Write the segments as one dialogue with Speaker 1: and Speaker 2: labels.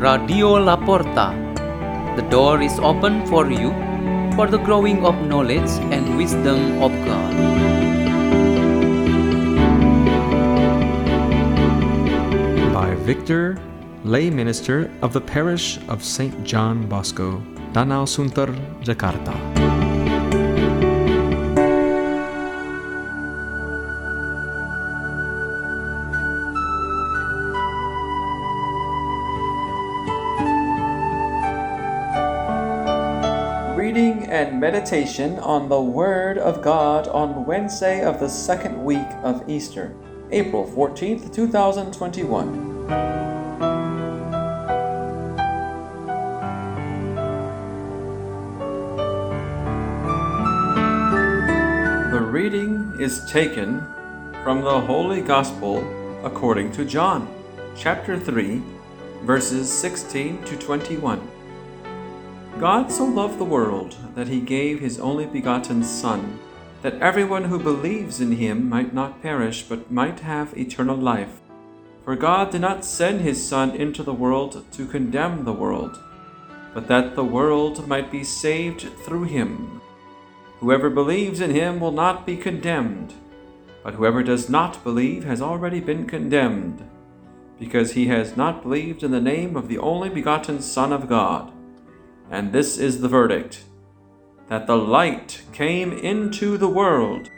Speaker 1: Radio La Porta. The door is open for you for the growing of knowledge and wisdom of God.
Speaker 2: by Victor, lay minister of the parish of St. John Bosco, Danau Sunter, Jakarta.
Speaker 3: Meditation on the Word of God on Wednesday of the second week of Easter, April 14th, 2021. The reading is taken from the Holy Gospel according to John, chapter 3, verses 16 to 21. God so loved the world that he gave his only begotten Son, that everyone who believes in him might not perish, but might have eternal life. For God did not send his Son into the world to condemn the world, but that the world might be saved through him. Whoever believes in him will not be condemned, but whoever does not believe has already been condemned, because he has not believed in the name of the only begotten Son of God. And this is the verdict that the light came into the world,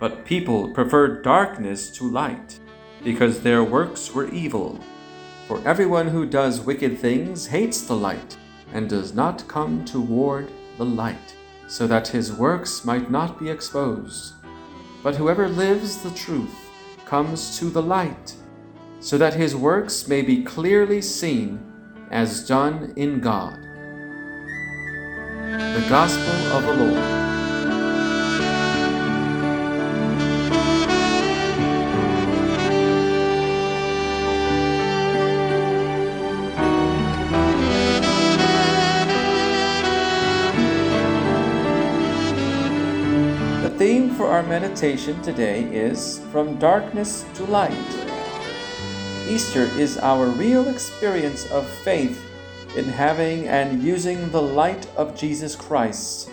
Speaker 3: but people preferred darkness to light, because their works were evil. For everyone who does wicked things hates the light, and does not come toward the light, so that his works might not be exposed. But whoever lives the truth comes to the light, so that his works may be clearly seen as done in God. The Gospel of the Lord. The theme for our meditation today is From Darkness to Light. Easter is our real experience of faith in having and using the light of Jesus Christ.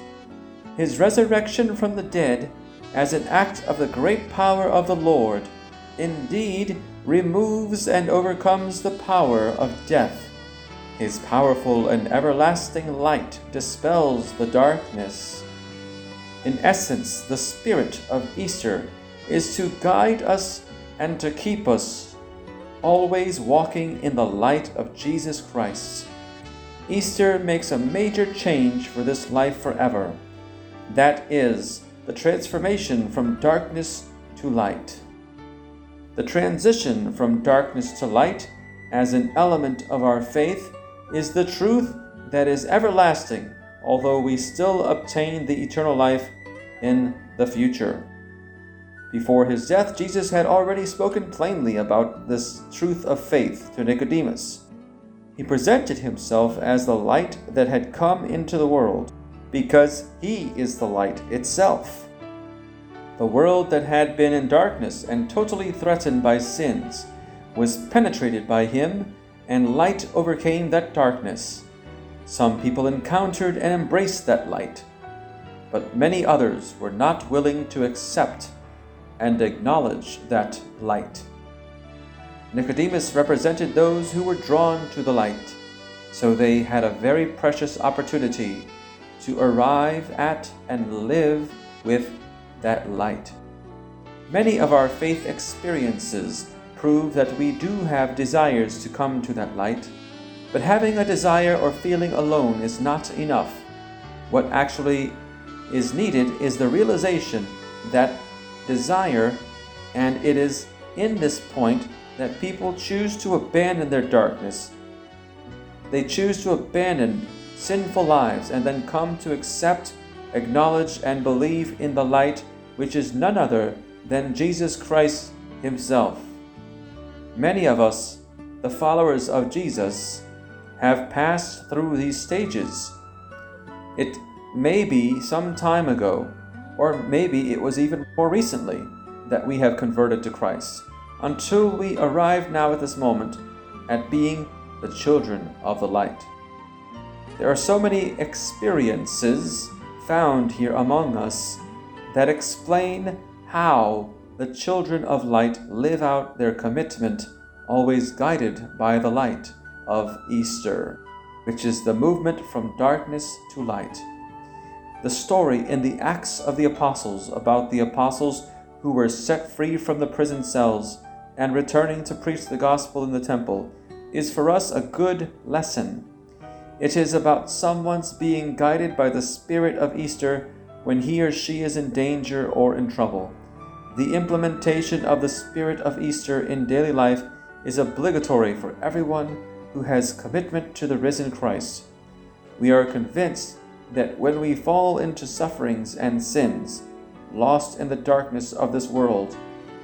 Speaker 3: His resurrection from the dead, as an act of the great power of the Lord, indeed removes and overcomes the power of death. His powerful and everlasting light dispels the darkness. In essence, the spirit of Easter is to guide us and to keep us always walking in the light of Jesus Christ. Easter makes a major change for this life forever. That is, the transformation from darkness to light. The transition from darkness to light, as an element of our faith, is the truth that is everlasting, although we still obtain the eternal life in the future. Before his death, Jesus had already spoken plainly about this truth of faith to Nicodemus. He presented himself as the light that had come into the world, because he is the light itself. The world that had been in darkness and totally threatened by sins was penetrated by him, and light overcame that darkness. Some people encountered and embraced that light, but many others were not willing to accept and acknowledge that light. Nicodemus represented those who were drawn to the light, so they had a very precious opportunity to arrive at and live with that light. Many of our faith experiences prove that we do have desires to come to that light, but having a desire or feeling alone is not enough. What actually is needed is the realization that desire, and it is in this point that people choose to abandon their darkness. They choose to abandon sinful lives and then come to accept, acknowledge, and believe in the light which is none other than Jesus Christ Himself. Many of us, the followers of Jesus, have passed through these stages. It may be some time ago, or maybe it was even more recently, that we have converted to Christ until we arrive now at this moment at being the children of the light. There are so many experiences found here among us that explain how the children of light live out their commitment, always guided by the light of Easter, which is the movement from darkness to light. The story in the Acts of the Apostles about the apostles who were set free from the prison cells and returning to preach the gospel in the temple is for us a good lesson. It is about someone's being guided by the Spirit of Easter when he or she is in danger or in trouble. The implementation of the Spirit of Easter in daily life is obligatory for everyone who has commitment to the risen Christ. We are convinced that when we fall into sufferings and sins, lost in the darkness of this world,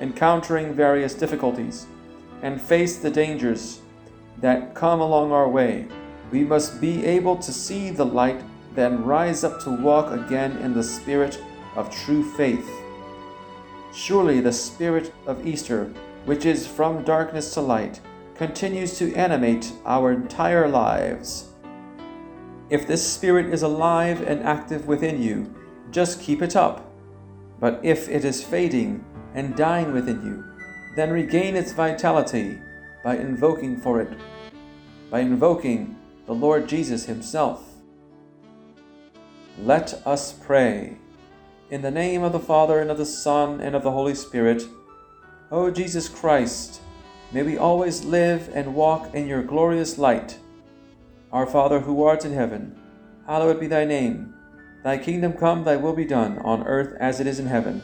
Speaker 3: encountering various difficulties, and face the dangers that come along our way, we must be able to see the light, then rise up to walk again in the spirit of true faith. Surely the spirit of Easter, which is from darkness to light, continues to animate our entire lives. If this spirit is alive and active within you, just keep it up. But if it is fading and dying within you, then regain its vitality by invoking for it, by invoking the Lord Jesus Himself. Let us pray. In the name of the Father, and of the Son, and of the Holy Spirit, O Jesus Christ, may we always live and walk in your glorious light. Our Father who art in heaven, hallowed be thy name. Thy kingdom come, thy will be done, on earth as it is in heaven.